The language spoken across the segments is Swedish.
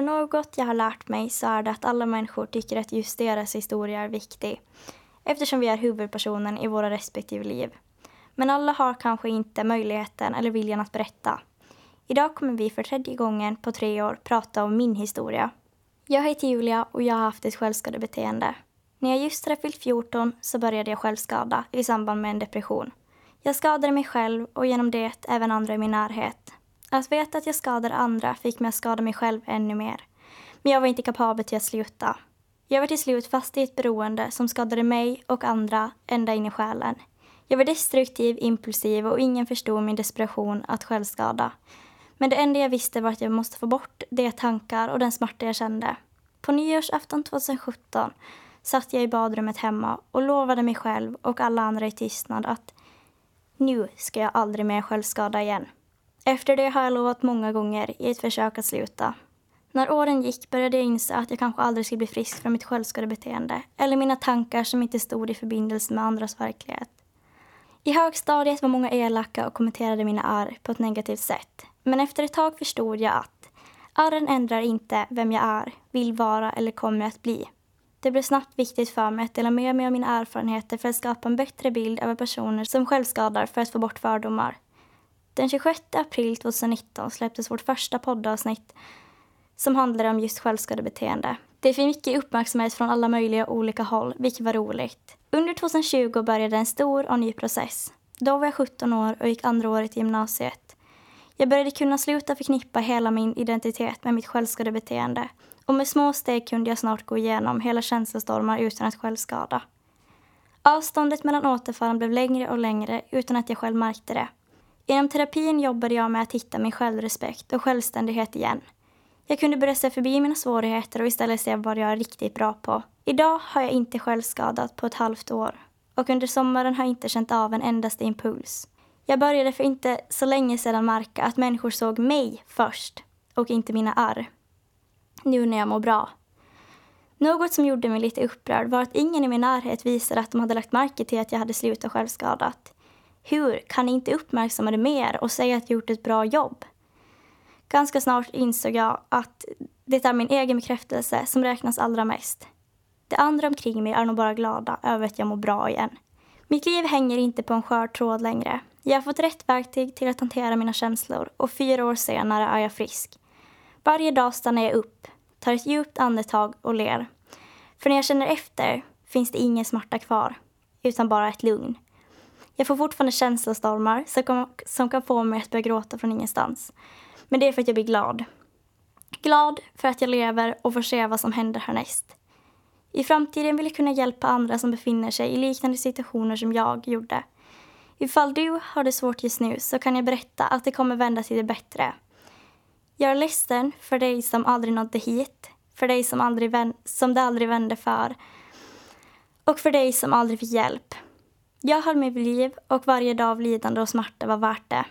för det något jag har lärt mig så är det att alla människor tycker att just deras historia är viktig eftersom vi är huvudpersonen i våra respektive liv. Men alla har kanske inte möjligheten eller viljan att berätta. Idag kommer vi för tredje gången på tre år prata om min historia. Jag heter Julia och jag har haft ett självskadebeteende. När jag just hade fyllt 14 så började jag självskada i samband med en depression. Jag skadade mig själv och genom det även andra i min närhet. Att veta att jag skadade andra fick mig att skada mig själv ännu mer. Men jag var inte kapabel till att sluta. Jag var till slut fast i ett beroende som skadade mig och andra ända in i själen. Jag var destruktiv, impulsiv och ingen förstod min desperation att självskada. Men det enda jag visste var att jag måste få bort de tankar och den smärta jag kände. På nyårsafton 2017 satt jag i badrummet hemma och lovade mig själv och alla andra i tystnad att nu ska jag aldrig mer självskada igen. Efter det har jag lovat många gånger i ett försök att sluta. När åren gick började jag inse att jag kanske aldrig skulle bli frisk från mitt självskadebeteende eller mina tankar som inte stod i förbindelse med andras verklighet. I högstadiet var många elaka och kommenterade mina arr på ett negativt sätt. Men efter ett tag förstod jag att arren ändrar inte vem jag är, vill vara eller kommer att bli. Det blev snabbt viktigt för mig att dela med mig av mina erfarenheter för att skapa en bättre bild över personer som självskadar för att få bort fördomar. Den 26 april 2019 släpptes vårt första poddavsnitt som handlade om just självskadebeteende. Det fick mycket uppmärksamhet från alla möjliga olika håll, vilket var roligt. Under 2020 började en stor och ny process. Då var jag 17 år och gick andra året i gymnasiet. Jag började kunna sluta förknippa hela min identitet med mitt självskadebeteende och med små steg kunde jag snart gå igenom hela känslostormar utan att självskada. Avståndet mellan återfallen blev längre och längre utan att jag själv märkte det. Inom terapin jobbade jag med att hitta min självrespekt och självständighet igen. Jag kunde börja se förbi mina svårigheter och istället se vad jag är riktigt bra på. Idag har jag inte självskadat på ett halvt år och under sommaren har jag inte känt av en endaste impuls. Jag började för inte så länge sedan märka att människor såg mig först och inte mina arr. Nu när jag mår bra. Något som gjorde mig lite upprörd var att ingen i min närhet visade att de hade lagt märke till att jag hade slutat självskadat. Hur kan ni inte uppmärksamma det mer och säga att jag gjort ett bra jobb? Ganska snart insåg jag att det är min egen bekräftelse som räknas allra mest. De andra omkring mig är nog bara glada över att jag mår bra igen. Mitt liv hänger inte på en skör tråd längre. Jag har fått rätt verktyg till att hantera mina känslor och fyra år senare är jag frisk. Varje dag stannar jag upp, tar ett djupt andetag och ler. För när jag känner efter finns det ingen smärta kvar, utan bara ett lugn. Jag får fortfarande känslostormar som kan, som kan få mig att börja gråta från ingenstans. Men det är för att jag blir glad. Glad för att jag lever och får se vad som händer härnäst. I framtiden vill jag kunna hjälpa andra som befinner sig i liknande situationer som jag gjorde. Ifall du har det svårt just nu så kan jag berätta att det kommer vända till det bättre. Jag är ledsen för dig som aldrig nådde hit, för dig som, aldrig som det aldrig vände för och för dig som aldrig fick hjälp. Jag höll mitt liv och varje dag av lidande och smärta var värt det.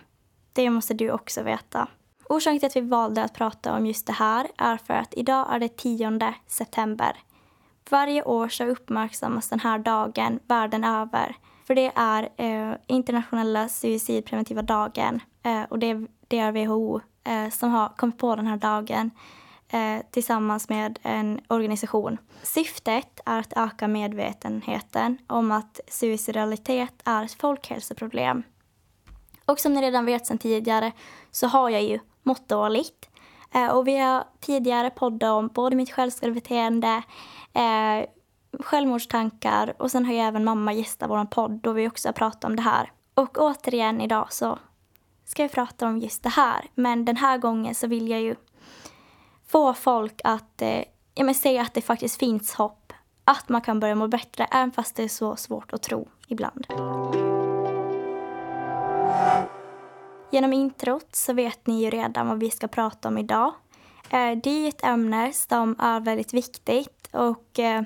Det måste du också veta. Orsaken till att vi valde att prata om just det här är för att idag är det 10 september. Varje år så uppmärksammas den här dagen världen över. För det är eh, internationella suicidpreventiva dagen eh, och det, det är WHO eh, som har kommit på den här dagen eh, tillsammans med en organisation. Syftet är att öka medvetenheten om att suicidalitet är ett folkhälsoproblem. Och som ni redan vet sedan tidigare så har jag ju mått dåligt. Eh, och vi har tidigare poddat om både mitt självskadebeteende, eh, självmordstankar och sen har ju även mamma gästat vår podd då vi också har pratat om det här. Och återigen idag så ska vi prata om just det här. Men den här gången så vill jag ju få folk att eh, ja, men säga att det faktiskt finns hopp. Att man kan börja må bättre även fast det är så svårt att tro ibland. Genom introt så vet ni ju redan vad vi ska prata om idag. Eh, det är ett ämne som är väldigt viktigt och eh,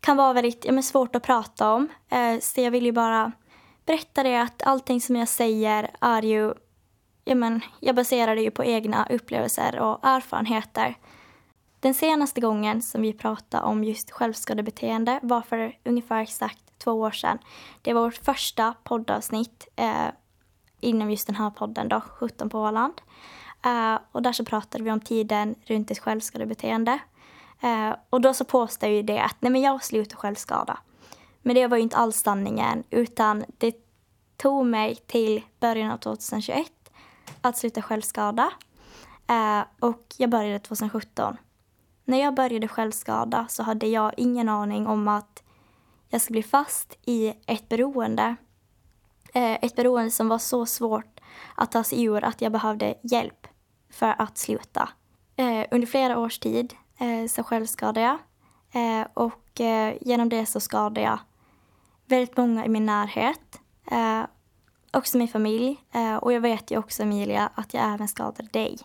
kan vara väldigt ja, men svårt att prata om. Eh, så jag vill ju bara berätta det att allting som jag säger är ju... Ja, men, jag baserar det ju på egna upplevelser och erfarenheter. Den senaste gången som vi pratade om just självskadebeteende var för ungefär exakt två år sedan. Det var vårt första poddavsnitt eh, inom just den här podden då, 17 på Åland. Eh, och där så pratade vi om tiden runt ett självskadebeteende. Eh, och då så påstod ju det att nej men jag slutar självskada. Men det var ju inte alls sanningen utan det tog mig till början av 2021 att sluta självskada. Eh, och jag började 2017. När jag började självskada så hade jag ingen aning om att jag skulle bli fast i ett beroende. Eh, ett beroende som var så svårt att ta sig ur att jag behövde hjälp för att sluta. Eh, under flera års tid eh, så självskadade jag eh, och eh, genom det så skadade jag väldigt många i min närhet. Eh, Också min familj eh, och jag vet ju också Emilia att jag även skadade dig.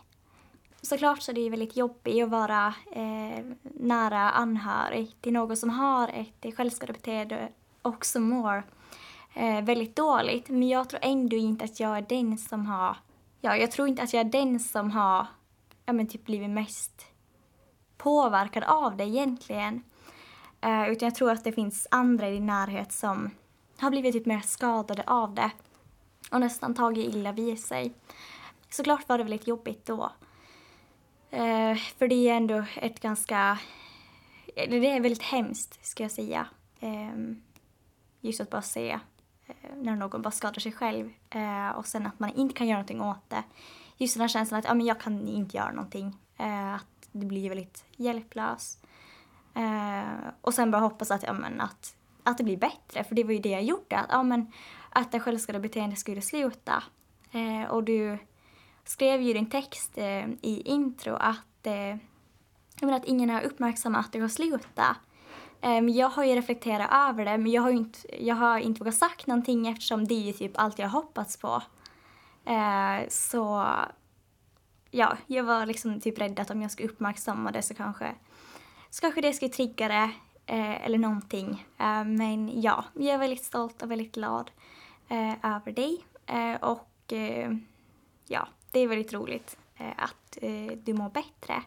Såklart så är det väldigt jobbigt att vara eh, nära anhörig till någon som har ett självskadebeteende och som mår eh, väldigt dåligt. Men jag tror ändå inte att jag är den som har ja, jag tror inte att jag är den som har ja, men typ blivit mest påverkad av det egentligen. Eh, utan jag tror att det finns andra i din närhet som har blivit typ mer skadade av det och nästan tagit illa vid sig. Såklart var det väldigt jobbigt då. Eh, för det är ändå ett ganska... Det är väldigt hemskt, ska jag säga. Eh, just att bara se eh, när någon bara skadar sig själv eh, och sen att man inte kan göra någonting åt det. Just den här känslan att ja, men jag kan inte göra någonting. Eh, att det blir väldigt hjälplös. Eh, och sen bara hoppas att, ja, men att, att det blir bättre, för det var ju det jag gjorde. Att, ja, men, att det självskadebeteendet skulle sluta. Eh, och du skrev ju din text eh, i intro att, eh, menar, att ingen har uppmärksammat att det har slutat. Ehm, jag har ju reflekterat över det men jag har inte, jag har inte vågat sagt någonting eftersom det är typ allt jag har hoppats på. Eh, så ja, jag var liksom typ rädd att om jag skulle uppmärksamma det så kanske, så kanske det skulle trigga det eh, eller någonting. Eh, men ja, jag är väldigt stolt och väldigt glad Eh, över dig eh, och eh, ja, det är väldigt roligt att du mår bättre.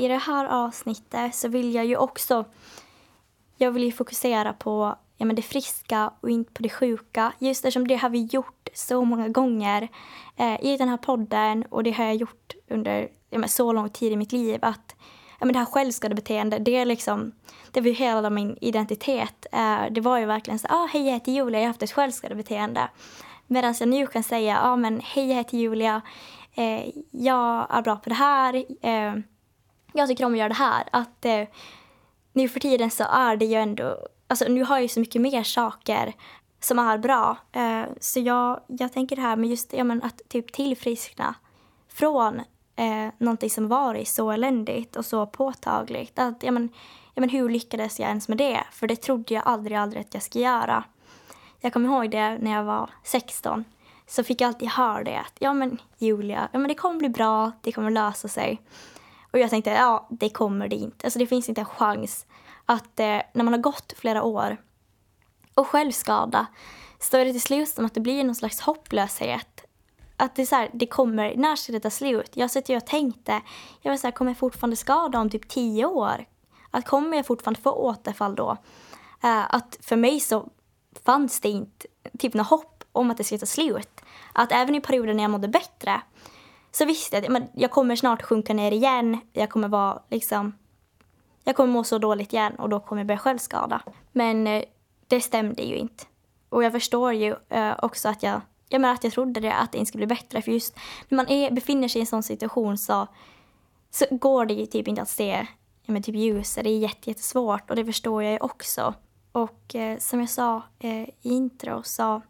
i det här avsnittet så vill jag ju också jag vill ju fokusera på ja, men det friska och inte på det sjuka. Just eftersom det har vi gjort så många gånger eh, i den här podden och det har jag gjort under ja, men så lång tid i mitt liv att ja, men det här självskadebeteendet, det är liksom, det var ju hela min identitet. Eh, det var ju verkligen så, ah, hej jag heter Julia, jag har haft ett självskadebeteende. Medan jag nu kan säga, ah, men hej jag heter Julia, eh, jag är bra på det här, eh, jag tycker om att göra det här. Att nu för tiden så är det ju ändå, alltså nu har jag ju så mycket mer saker som är bra. Så jag, jag tänker det här med just ja, men att typ tillfriskna från eh, någonting som varit så eländigt och så påtagligt. Att, ja, men, ja, men hur lyckades jag ens med det? För det trodde jag aldrig, aldrig att jag skulle göra. Jag kommer ihåg det när jag var 16. Så fick jag alltid höra det att ja men Julia, ja, men det kommer bli bra, det kommer lösa sig. Och jag tänkte, ja, det kommer det inte. Alltså det finns inte en chans att eh, när man har gått flera år och självskada så är det till slut som att det blir någon slags hopplöshet. Att det är så här, det kommer, när ska det ta slut? Jag satt och tänkte, jag var så här, kommer jag fortfarande skada om typ tio år? Att kommer jag fortfarande få återfall då? Uh, att för mig så fanns det inte typ något hopp om att det skulle ta slut. Att även i perioder när jag mådde bättre så visste jag att jag kommer snart sjunka ner igen. Jag kommer vara liksom... Jag kommer må så dåligt igen och då kommer jag börja självskada. Men uh, det stämde ju inte. Och jag förstår ju uh, också att jag, jag menar att jag trodde det, att det inte skulle bli bättre. För just när man är, befinner sig i en sån situation så, så går det ju typ inte att se ja, men typ ljus. Det är jättesvårt och det förstår jag ju också. Och eh, som jag sa eh, i intro så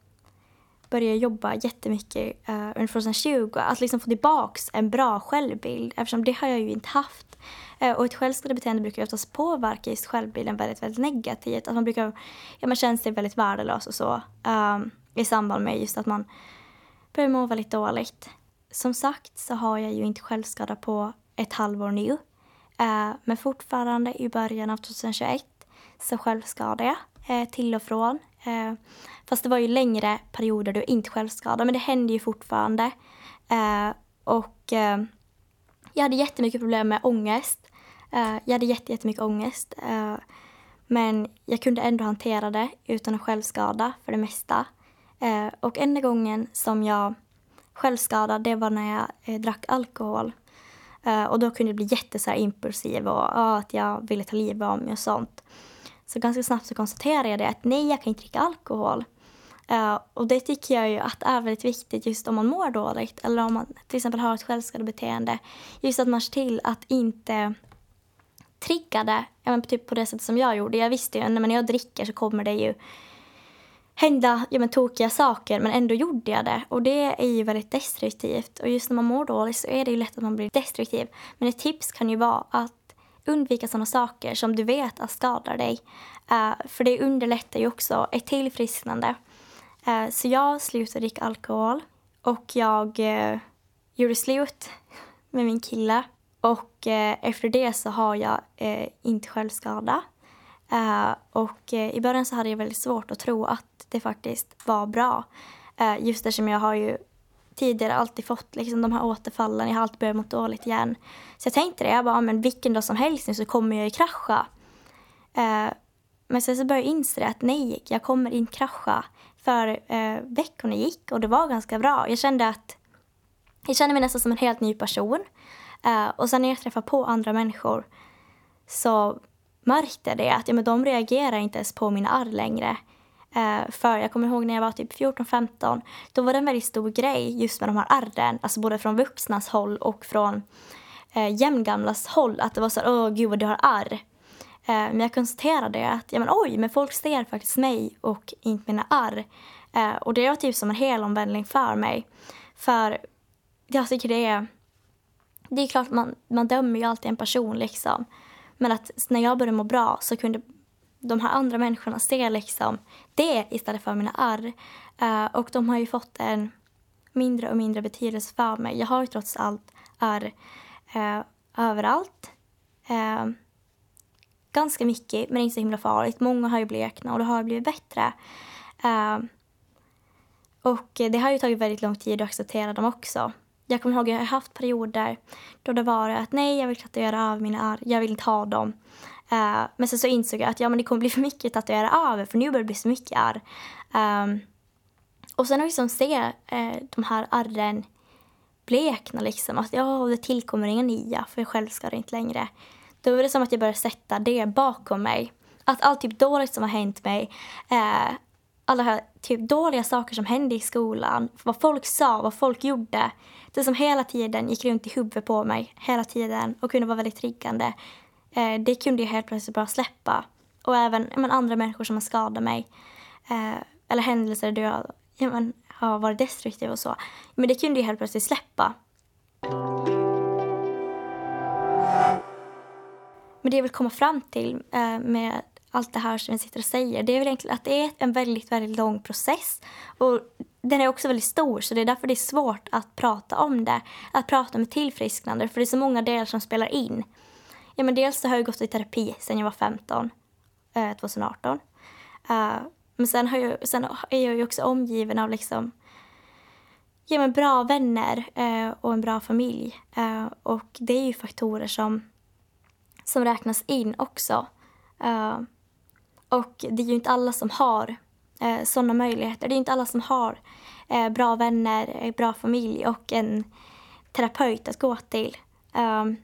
började jag jobba jättemycket eh, under 2020. Att liksom få tillbaka en bra självbild eftersom det har jag ju inte haft. Eh, och ett självskadebeteende brukar ju oftast påverka just självbilden väldigt, väldigt negativt. Att man brukar ja, man känner sig väldigt värdelös och så um, i samband med just att man börjar må väldigt dåligt. Som sagt så har jag ju inte självskada på ett halvår nu. Eh, men fortfarande i början av 2021 så självskadade jag eh, till och från. Eh, fast det var ju längre perioder då jag inte självskadade, men det hände ju fortfarande. Och jag hade jättemycket problem med ångest. Jag hade jättemycket ångest. Men jag kunde ändå hantera det utan att självskada för det mesta. Eh, och enda gången som jag självskadad, det var när jag eh, drack alkohol. Eh, och då kunde jag bli jätte så impulsiv och ja, att jag ville ta livet av mig och sånt. Så ganska snabbt så konstaterade jag det att nej, jag kan inte dricka alkohol. Uh, och det tycker jag ju att är väldigt viktigt just om man mår dåligt eller om man till exempel har ett självskadebeteende. Just att man ser till att inte trigga det, ja, typ på det sättet som jag gjorde. Jag visste ju att när jag dricker så kommer det ju hända ja, men, tokiga saker men ändå gjorde jag det. Och det är ju väldigt destruktivt. Och just när man mår dåligt så är det ju lätt att man blir destruktiv. Men ett tips kan ju vara att undvika sådana saker som du vet att skadar dig. Uh, för det underlättar ju också ett tillfrisknande. Uh, så jag slutade dricka alkohol och jag uh, gjorde slut med min kille. Och efter det så har jag inte självskada. Uh, och uh, i början så hade jag väldigt svårt att tro att det faktiskt var bra. Uh, just eftersom jag har ju tidigare alltid fått liksom, de här återfallen, jag har alltid börjat må dåligt igen. Så jag tänkte det, jag bara, men vilken dag som helst nu så kommer jag ju krascha. men sen så började jag inse att nej, jag kommer inte krascha. För veckorna gick och det var ganska bra. Jag kände att jag kände mig nästan som en helt ny person. och sen när jag träffade på andra människor så märkte det att ja, men de reagerar inte ens på mina arr längre. Uh, för jag kommer ihåg när jag var typ 14-15, då var det en väldigt stor grej just med de här arren, alltså både från vuxnas håll och från uh, jämngamlas håll, att det var så åh gud vad du har arr. Uh, men jag konstaterade att, ja men oj, men folk ser faktiskt mig och inte mina arr. Uh, och det var typ som en helomvändning för mig. För jag tycker det är, det är klart man, man dömer ju alltid en person liksom. Men att när jag började må bra så kunde de här andra människorna se liksom det istället för mina ärr. Uh, eh, och de har ju fått en mindre och mindre betydelse för mig. Jag har ju trots allt ärr uh, eh, överallt. Uh, ganska mycket, men inte så himla farligt. Många har ju bleknat och det har blivit bättre. och det har ju tagit väldigt lång tid att acceptera dem också jag kommer ihåg att jag har haft perioder då det var att nej, jag vill tatuera av mina ärr, jag vill inte ha dem. Uh, men sen så insåg jag att ja, men det kommer bli för mycket att tatuera av för nu börjar det bli så mycket ärr. Um, ehm, och sen att liksom se uh, de här ärren blekna liksom, att ja, det tillkommer inga nya för jag själv ska det inte längre. Då var det som att jag började sätta det bakom mig. Att allt typ dåligt som har hänt mig, uh, alla här typ dåliga saker som hände i skolan, vad folk sa, vad folk gjorde. Det som hela tiden gick runt i huvudet på mig, hela tiden och kunde vara väldigt triggande. Eh, det kunde jag helt plötsligt bara släppa. Och även men, andra människor som har skadat mig. Eh, eller händelser där jag ja, men, har varit destruktiv och så. Men det kunde jag helt plötsligt släppa. Men det jag vill komma fram till eh, med allt det här som jag sitter och säger, det är väl egentligen att det är en väldigt, väldigt lång process. Och den är också väldigt stor, så det är därför det är svårt att prata om det. Att prata om ett tillfrisknande, för det är så många delar som spelar in. Ja, men dels så har jag gått i terapi sedan jag var 15, eh, 2018. Uh, eh, men sen, har jag, sen är jag ju också omgiven av liksom, ja, men bra vänner eh, och en bra familj. Eh, och det är ju faktorer som, som räknas in också. Eh, och det är ju inte alla som har eh, sådana möjligheter. Det är inte alla som har eh, bra vänner, eh, bra familj och en terapeut att gå till. Um,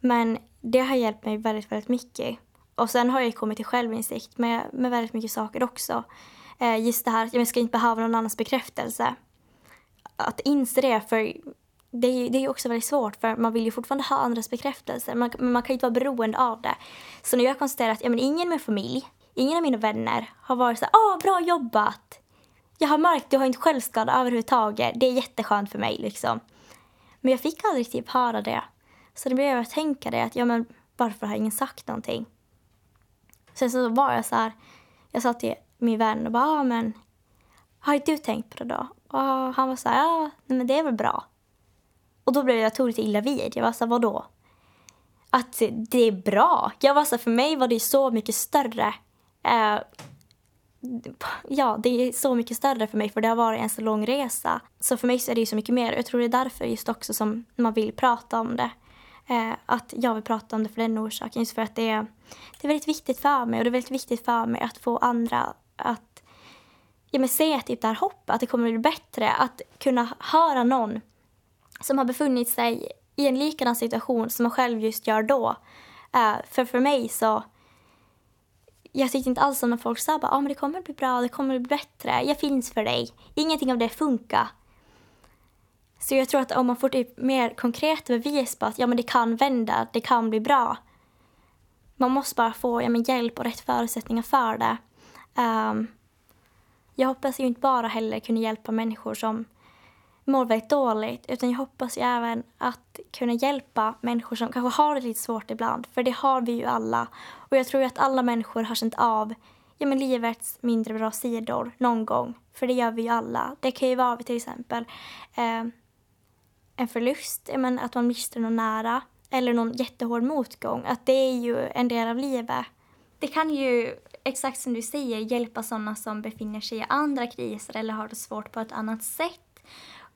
men det har hjälpt mig väldigt, väldigt mycket. Och sen har jag kommit till självinsikt med, med väldigt mycket saker också. Eh, just det här att jag ska inte behöva någon annans bekräftelse. Att inse det, för det är, det är också väldigt svårt för man vill ju fortfarande ha andras bekräftelse men man, kan ju inte vara beroende av det. Så när jag konstaterar att ja, men ingen med familj, ingen av mina vänner har varit så ah bra jobbat. Jag har märkt du har inte självskada överhuvudtaget. Det är jätteskönt för mig liksom. Men jag fick aldrig typ höra det. Så det blev jag att tänka det att ja men varför har ingen sagt någonting? Sen så var jag så här, jag sa till min vän och bara ah, men har inte du tänkt på det då? Och han var så här, ja men det är väl bra. Och då blev jag tog lite illa vid. Jag var så här, vadå? Att det är bra. Jag var så här, för mig var det så mycket större. Eh, ja, det är så mycket större för mig för det har varit en så lång resa. Så för mig så är det ju så mycket mer. Jag tror det är därför just också som man vill prata om det. Eh, att jag vill prata om det för den orsaken. Just för att det är, det är väldigt viktigt för mig och det är väldigt viktigt för mig att få andra att ja, men se typ det här hoppet, att det kommer bli bättre. Att kunna höra någon som har befunnit sig i en likadan situation som man själv just gör då. Eh, för för mig så jag tyckte inte alls om när folk sa att ah, det kommer bli bra, det kommer bli bättre, jag finns för dig. Ingenting av det funkar. Så jag tror att om man får typ mer konkreta bevis på att ja, men det kan vända, det kan bli bra. Man måste bara få ja, men hjälp och rätt förutsättningar för det. Um, jag hoppas ju inte bara heller kunna hjälpa människor som mår väldigt dåligt utan jag hoppas ju även att kunna hjälpa människor som kanske har det lite svårt ibland för det har vi ju alla och jag tror ju att alla människor har känt av ja, men livets mindre bra sidor någon gång för det gör vi ju alla. Det kan ju vara till exempel eh, en förlust, men att man mister någon nära eller någon jättehård motgång, att det är ju en del av livet. Det kan ju, exakt som du säger, hjälpa sådana som befinner sig i andra kriser eller har det svårt på ett annat sätt.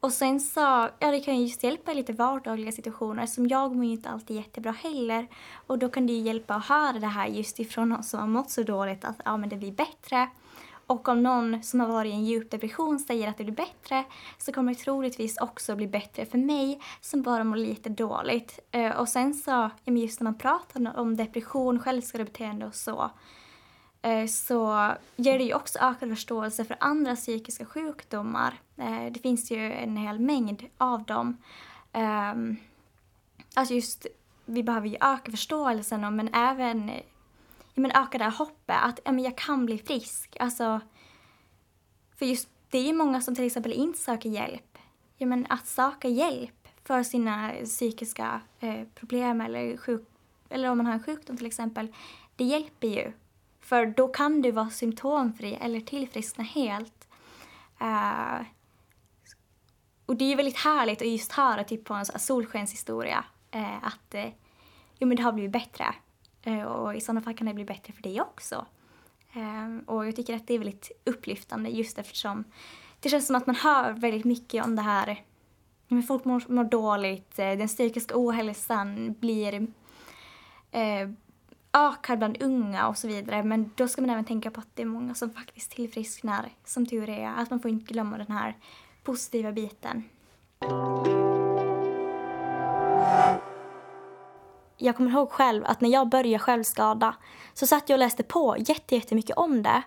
Och sen så, ja det kan ju just hjälpa i lite vardagliga situationer som jag mår ju inte alltid jättebra heller. Och då kan det ju hjälpa att höra det här just ifrån någon som har mått så dåligt att ja men det blir bättre. Och om någon som har varit i en djup depression säger att det blir bättre så kommer det troligtvis också bli bättre för mig som bara mår lite dåligt. Eh, och sen så, just när man pratar om depression, självskadebeteende och så Eh, så ger det ju också ökad förståelse för andra psykiska sjukdomar. Eh, det finns ju en hel mängd av dem. Ehm, alltså just, vi behöver ju öka förståelsen men även men öka det här hoppet, att ja, men jag kan bli frisk. Alltså, för just det är ju många som till exempel inte söker hjälp. Ja, men att söka hjälp för sina psykiska eh, problem eller, sjuk, eller om man har en sjukdom till exempel, det hjälper ju. För då kan du vara symptomfri eller tillfriskna helt. Uh, och det är ju väldigt härligt att just höra typ på en solskenshistoria uh, att uh, jo, men det har blivit bättre. Uh, och i sådana fall kan det bli bättre för dig också. Ehm, och jag tycker att det är väldigt upplyftande just eftersom det känns som att man hör väldigt mycket om det här men folk mår, mår dåligt, den psykiska ohälsan blir eh, ökar bland unga och så vidare. Men då ska man även tänka på att det är många som faktiskt tillfrisknar, som tur är. Att man får inte glömma den här positiva biten jag kommer ihåg själv att när jag började självskada så satt jag och läste på jättemycket om det.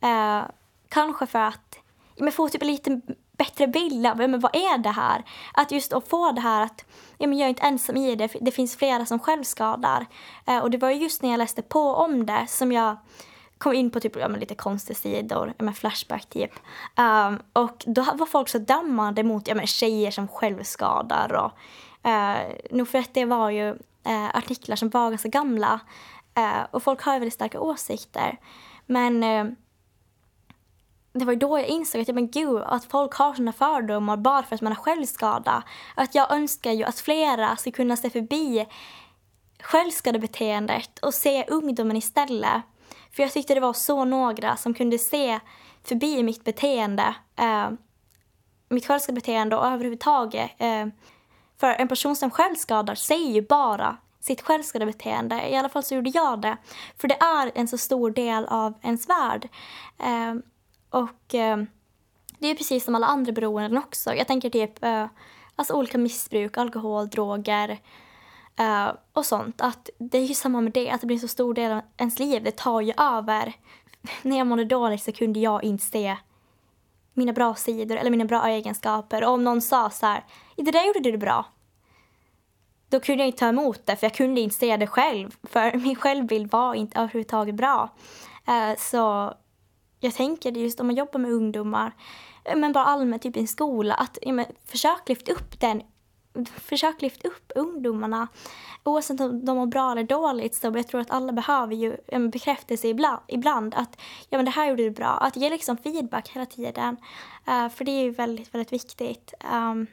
Eh, kanske för att men få typ en lite bättre bild av men vad är det här. Att just att få det här att ja, men jag är inte ensam i det, det finns flera som självskadar. Eh, och det var just när jag läste på om det som jag kom in på typ, ja, lite konstiga sidor, med Flashback typ. Um, och då var folk så dömande mot ja, men tjejer som självskadar och eh, uh, nog för att det var ju uh, artiklar som var ganska gamla. uh, och folk har väldigt starka åsikter. Men det var då jag insåg att, ja, men gud, att folk har såna fördomar bara för att man har självskada. Att jag önskar ju att flera ska kunna se förbi självskadebeteendet och se ungdomen istället. För jag tyckte det var så några som kunde se förbi mitt beteende, eh, mitt självskadebeteende och överhuvudtaget eh, för en person som självskadar säger ju bara sitt självskadebeteende. I alla fall så gjorde jag det. För det är en så stor del av ens värld. Eh, och eh, det är precis som alla andra beroenden också. Jag tänker typ eh, alltså olika missbruk, alkohol, droger eh, och sånt. Att det är ju samma med det, att det blir en så stor del av ens liv. Det tar ju över. När jag mådde dåligt så kunde jag inte se mina bra sidor eller mina bra egenskaper. Och om någon sa så här, det där gjorde du bra. Då kunde jag inte ta emot det för jag kunde inte se det själv. För min självbild var inte överhuvudtaget bra. Eh, så jag tänker just om man jobbar med ungdomar, eh, men bara allmänt typ i en skola, att ja, men, försök lyfta upp den försök lyfta upp ungdomarna. Oavsett om de mår bra eller dåligt så jag tror att alla behöver ju en bekräftelse ibland, ibland att ja men det här gjorde du bra. Att ge liksom feedback hela tiden. Uh, för det är ju väldigt, väldigt viktigt. Um,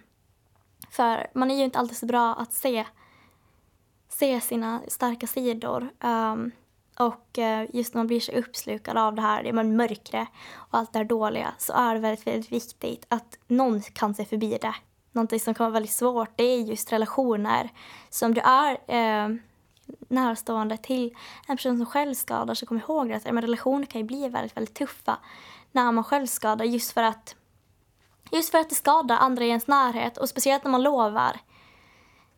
för man är ju inte alltid så bra att se, se sina starka sidor. Um, och eh, just när man blir så uppslukad av det här, det man mörkret och allt det här dåliga så är det väldigt, väldigt viktigt att någon kan se förbi det någonting som kan vara väldigt svårt det är just relationer. Så om du är eh, närstående till en person som själv skadar så kom ihåg att men relationer kan ju bli väldigt, väldigt tuffa. när man självskadar just för att just för att det skadar andra i ens närhet och speciellt när man lovar.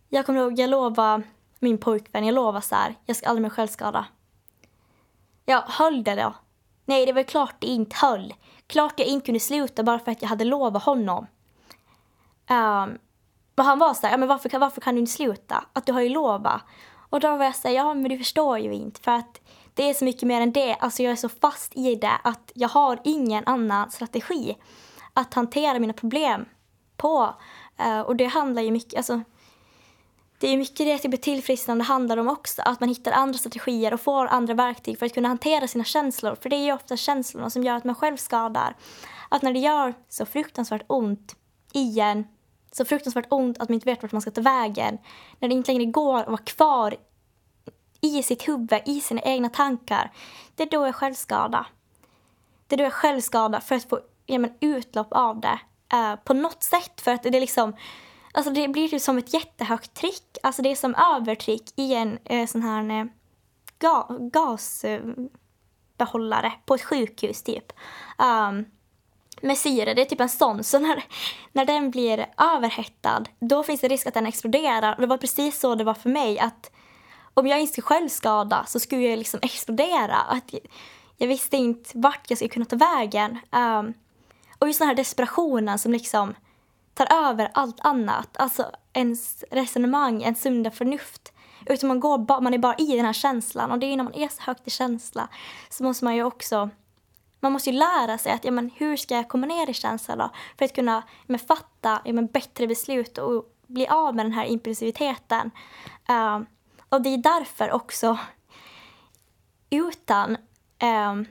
Jag kommer ihåg, jag lovade min pojkvän, jag lovade så här, jag ska aldrig mer självskada. Ja, höll det då? Nej, det var klart det inte höll. Klart jag inte kunde sluta bara för att jag hade lovat honom. Um, men han var så här, ja, men varför, varför kan du inte sluta? Att du har ju lovat. Och då var jag så här, ja men du förstår ju inte för att det är så mycket mer än det. Alltså jag är så fast i det att jag har ingen annan strategi att hantera mina problem på. Uh, och det handlar ju mycket, alltså det är mycket det typ tillfrisknande handlar om också. Att man hittar andra strategier och får andra verktyg för att kunna hantera sina känslor. För det är ju ofta känslorna som gör att man själv skadar. Att när det gör så fruktansvärt ont igen, så fruktansvärt ont att man inte vet vart man ska ta vägen. När det inte längre går att vara kvar i sitt huvud, i sina egna tankar. Det är då jag självskada. Det är då jag självskada för att få ja, men, utlopp av det. Uh, på något sätt. För att det är liksom Alltså det blir ju som ett jättehögt tryck. Alltså det är som övertryck i en eh, sån här eh, ga gasbehållare på ett sjukhus typ. Um, med syre, det är typ en sån. Så när, när den blir överhettad, då finns det risk att den exploderar. Och det var precis så det var för mig. att Om jag inte skulle självskada så skulle jag liksom explodera. Att jag, jag visste inte vart jag skulle kunna ta vägen. Um, och just den här desperationen som liksom tar över allt annat. Alltså ens resonemang, ens sunda förnuft. Utan man, går, man är bara i den här känslan. Och det är när man är så högt i känsla så måste man ju också man måste ju lära sig att ja, men hur ska jag komma ner i känslan då? För att kunna men, fatta ja, men, bättre beslut och bli av med den här impulsiviteten. Uh, och det är därför också utan uh,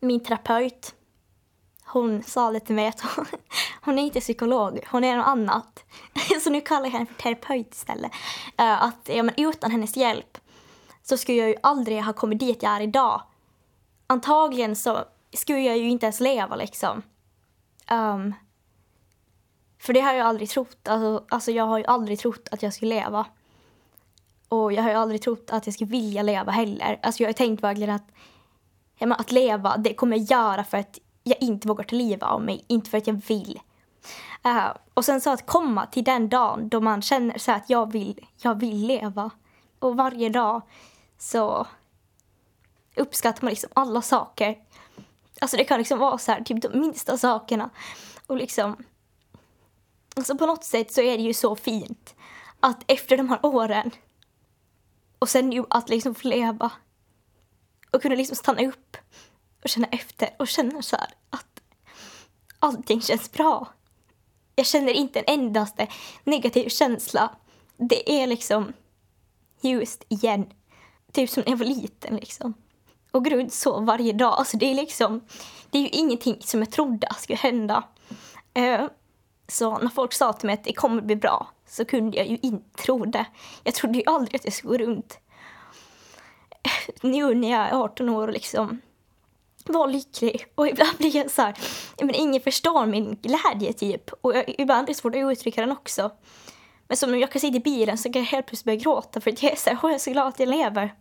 min terapeut hon sa det till mig att hon, hon är inte psykolog, hon är något annat. Så nu kallar jag henne för terapeut istället. Eh, att ja, men utan hennes hjälp så skulle jag ju aldrig ha kommit dit jag är idag. Antagligen så skulle jag ju inte ens leva liksom. Um, för det har jag aldrig trott. Alltså, alltså jag har ju aldrig trott att jag skulle leva. Och jag har ju aldrig trott att jag skulle vilja leva heller. Alltså jag har tänkt verkligen att, ja, att leva, det kommer jag göra för att jag inte vågar ta livet av mig, inte för att jag vill. Uh, och sen så att komma till den dagen då man känner så att jag vill, jag vill leva. Och varje dag så uppskattar man liksom alla saker. Alltså det kan liksom vara så här, typ de minsta sakerna. Och liksom, alltså på något sätt så är det ju så fint att efter de här åren och sen ju att liksom få leva och kunna liksom stanna upp och känna efter och känna så här att allting känns bra. Jag känner inte en endaste negativ känsla. Det är liksom ljust igen. Typ som när jag var liten liksom. Och går runt så varje dag. Alltså det är liksom, det är ju ingenting som jag trodde skulle hända. Eh, så när folk sa till mig att det kommer bli bra så kunde jag ju inte tro det. Jag trodde ju aldrig att jag skulle gå runt eh, nu när jag är 18 år och liksom vara lycklig. Och ibland blir jag så här, men ingen förstår min glädje typ. Och jag, ibland är det svårt att uttrycka den också. Men som jag kan sitta i bilen så kan jag helt plötsligt börja gråta för att jag är så här, jag är så glad att jag lever.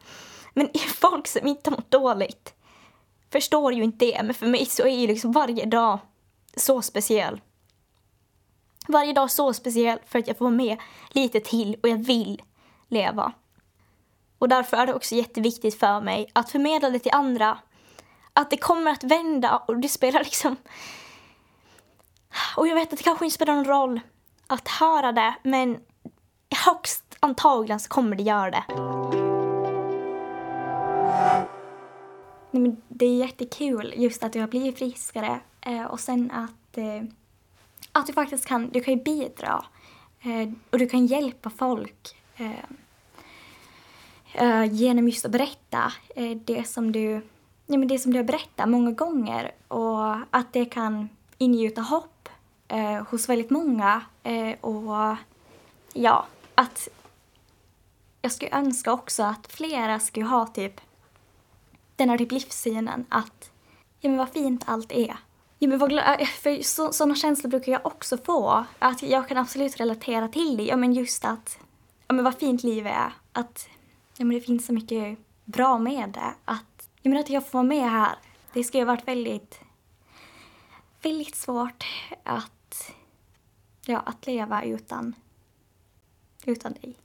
Men folk som inte har mått dåligt förstår ju inte det. Men för mig så är ju liksom varje dag så speciell. Varje dag så speciell för att jag får vara med lite till och jag vill leva. Och därför är det också jätteviktigt för mig att förmedla det till andra att det kommer att vända och det spelar liksom... Och jag vet att det kanske inte spelar någon roll att höra det, men högst antagligen så kommer det göra det. Nej, men det är jättekul just att du har blivit friskare eh, och sen att, eh, att du faktiskt kan, du kan bidra eh, och du kan hjälpa folk genom just att berätta det som du ja, men det som du har berättat många gånger och att det kan ingjuta hopp eh, hos väldigt många. Eh, och ja, att jag skulle önska också att flera skulle ha typ den här typ livssynen att ja men vad fint allt är. Ja, men vad för så, sådana känslor brukar jag också få. Att jag kan absolut relatera till det. Ja, men just att ja, men vad fint livet är. Att ja, men det finns så mycket bra med det. Att jag menar att jag får vara med här. Det ska ju ha varit väldigt väldigt svårt att, ja, att leva utan, utan dig.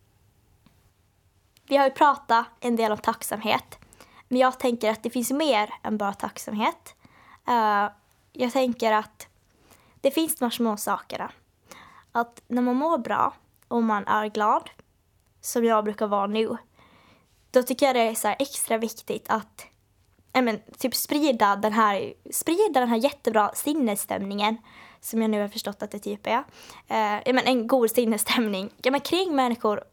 Vi har ju pratat en del om tacksamhet. Men jag tänker att det finns mer än bara tacksamhet. Uh, jag tänker att det finns de här små sakerna. Att när man mår bra och man är glad, som jag brukar vara nu, då tycker jag det är så extra viktigt att men, typ sprida den här, sprida den här jättebra sinnesstämningen som jag nu har förstått att det typ är. Eh, men, en god sinnesstämning ja, men, kring människor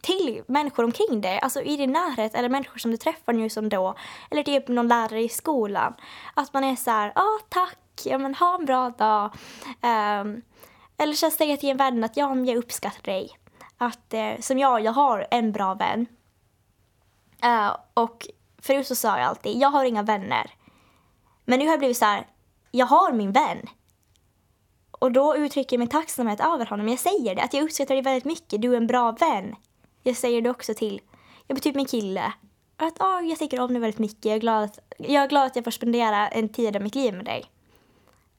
till människor omkring dig, alltså i din närhet eller människor som du träffar nu som då. Eller typ någon lärare i skolan. Att man är så här, ja ah, tack, ja men ha en bra dag. Um, eller så säga till en vän att ja, men jag uppskattar dig. Att eh, som jag, jag har en bra vän. Uh, och förut så sa jag alltid, jag har inga vänner. Men nu har jag blivit så här, jag har min vän. Och då uttrycker jag min tacksamhet över honom. Jag säger det, att jag uppskattar dig väldigt mycket. Du är en bra vän. Jag säger det också till, jag typ min kille. Att oh, jag tycker om dig väldigt mycket. Jag är, glad att, jag är glad att jag får spendera en tid av mitt liv med dig.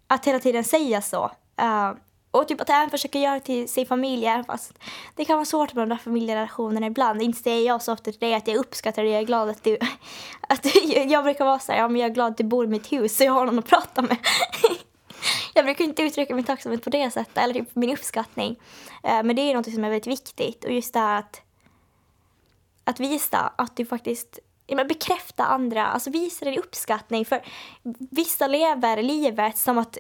Att hela tiden säga så. Uh, och typ att även försöka göra till sin familj, även fast det kan vara svårt med de där familjerelationerna ibland. Inte säger jag så ofta till dig att jag uppskattar dig, jag är glad att du... Att du jag brukar vara så här, ja men jag är glad att du bor i mitt hus så jag har någon att prata med. jag brukar inte uttrycka min tacksamhet på det sättet, eller typ min uppskattning. Eh, men det är något som är väldigt viktigt. Och just det här att, att visa att du faktiskt men bekräfta andra, alltså visa din uppskattning. För vissa lever livet som att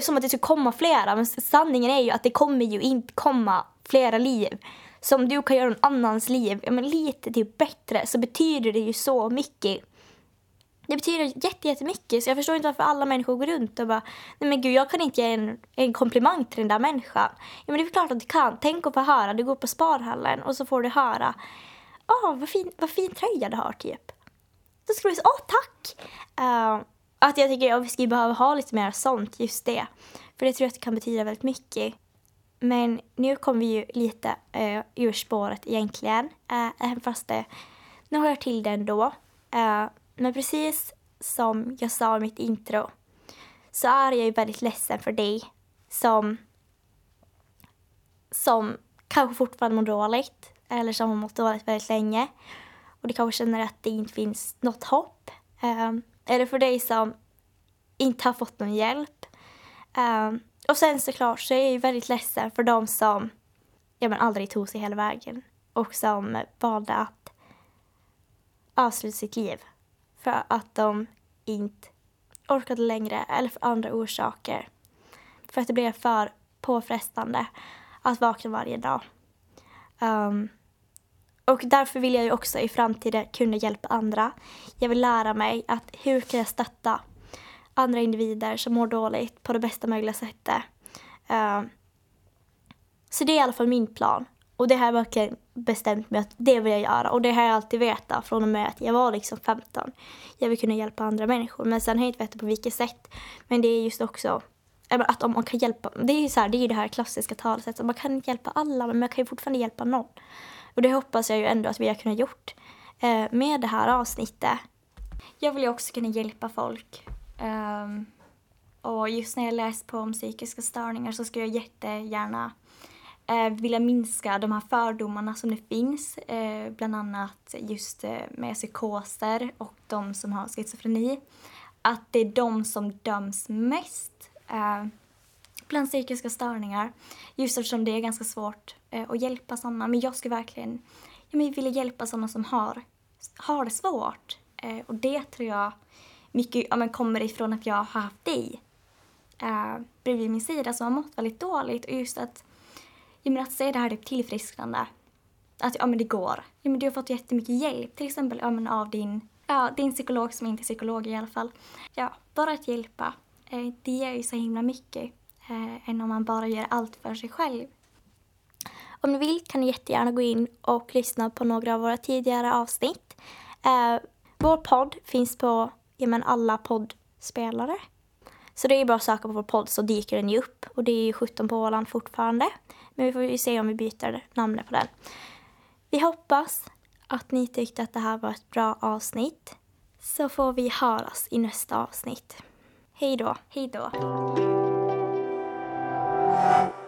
som att det ska komma flera, men sanningen är ju att det kommer ju inte komma flera liv. Så om du kan göra någon annans liv ja, men lite typ bättre så betyder det ju så mycket. Det betyder jättemycket, så jag förstår inte varför alla människor går runt och bara Nej men gud, jag kan inte ge en, en komplimang till den där människan. Ja men det är klart att du kan. Tänk att få höra, du går på Sparhallen och så får du höra Åh, oh, vad fin, vad fin tröja du har typ. Då skulle du säga, åh tack! Uh, att jag tycker att vi skulle behöva ha lite mer sånt, just det. För det tror jag att det kan betyda väldigt mycket. Men nu kommer vi ju lite uh, ur spåret egentligen, uh, även fast det nu hör till det ändå. Uh, men precis som jag sa i mitt intro så är jag ju väldigt ledsen för dig som, som kanske fortfarande mår dåligt eller som har mått dåligt väldigt länge och du kanske känner att det inte finns något hopp. Um, eller för dig som inte har fått någon hjälp. Um, och sen såklart så är jag väldigt ledsen för de som ja, men aldrig tog sig hela vägen och som valde att avsluta sitt liv för att de inte orkade längre eller för andra orsaker. För att det blev för påfrestande att vakna varje dag. Um, och därför vill jag ju också i framtiden kunna hjälpa andra. Jag vill lära mig att hur kan jag stötta andra individer som mår dåligt på det bästa möjliga sättet. Eh, så det är i alla fall min plan. Och det har jag verkligen bestämt mig att det vill jag göra. Och det har jag alltid vetat från och med att jag var liksom 15. Jag vill kunna hjälpa andra människor. Men sen har jag inte vetat på vilket sätt. Men det är just också att om man kan hjälpa, det är ju så här, det är det här klassiska talesättet, man kan inte hjälpa alla men man kan ju fortfarande hjälpa någon. Och det hoppas jag ju ändå att vi har kunnat gjort eh, med det här avsnittet. Jag vill ju också kunna hjälpa folk. Um, och just när jag läst på om psykiska störningar så skulle jag jättegärna eh, vilja minska de här fördomarna som det finns. Eh, bland annat just eh, med psykoser och de som har schizofreni. Att det är de som döms mest eh, bland psykiska störningar. Just eftersom det är ganska svårt eh, att hjälpa sådana. Men jag skulle verkligen jag vilja hjälpa sådana som har, har det svårt. Eh, och det tror jag mycket ja, men kommer ifrån att jag har haft dig eh, bredvid min sida som har mått väldigt dåligt. Och just att, jag menar, att se det här typ tillfrisknande. Att ja, men det går. Ja, men du har fått jättemycket hjälp, till exempel ja, men av din, ja, din psykolog som inte är psykolog i alla fall. Ja, bara att hjälpa Eh, det ger ju så himla mycket eh, än om man bara gör allt för sig själv. Om ni vill kan ni jättegärna gå in och lyssna på några av våra tidigare avsnitt. Eh, vår podd finns på ja, men alla poddspelare. Så det är bara att söka på vår podd så dyker den ju upp. Och det är ju 17 på Åland fortfarande. Men vi får ju se om vi byter namnet på den. Vi hoppas att ni tyckte att det här var ett bra avsnitt. Så får vi höras i nästa avsnitt. Hej då. Hej då. you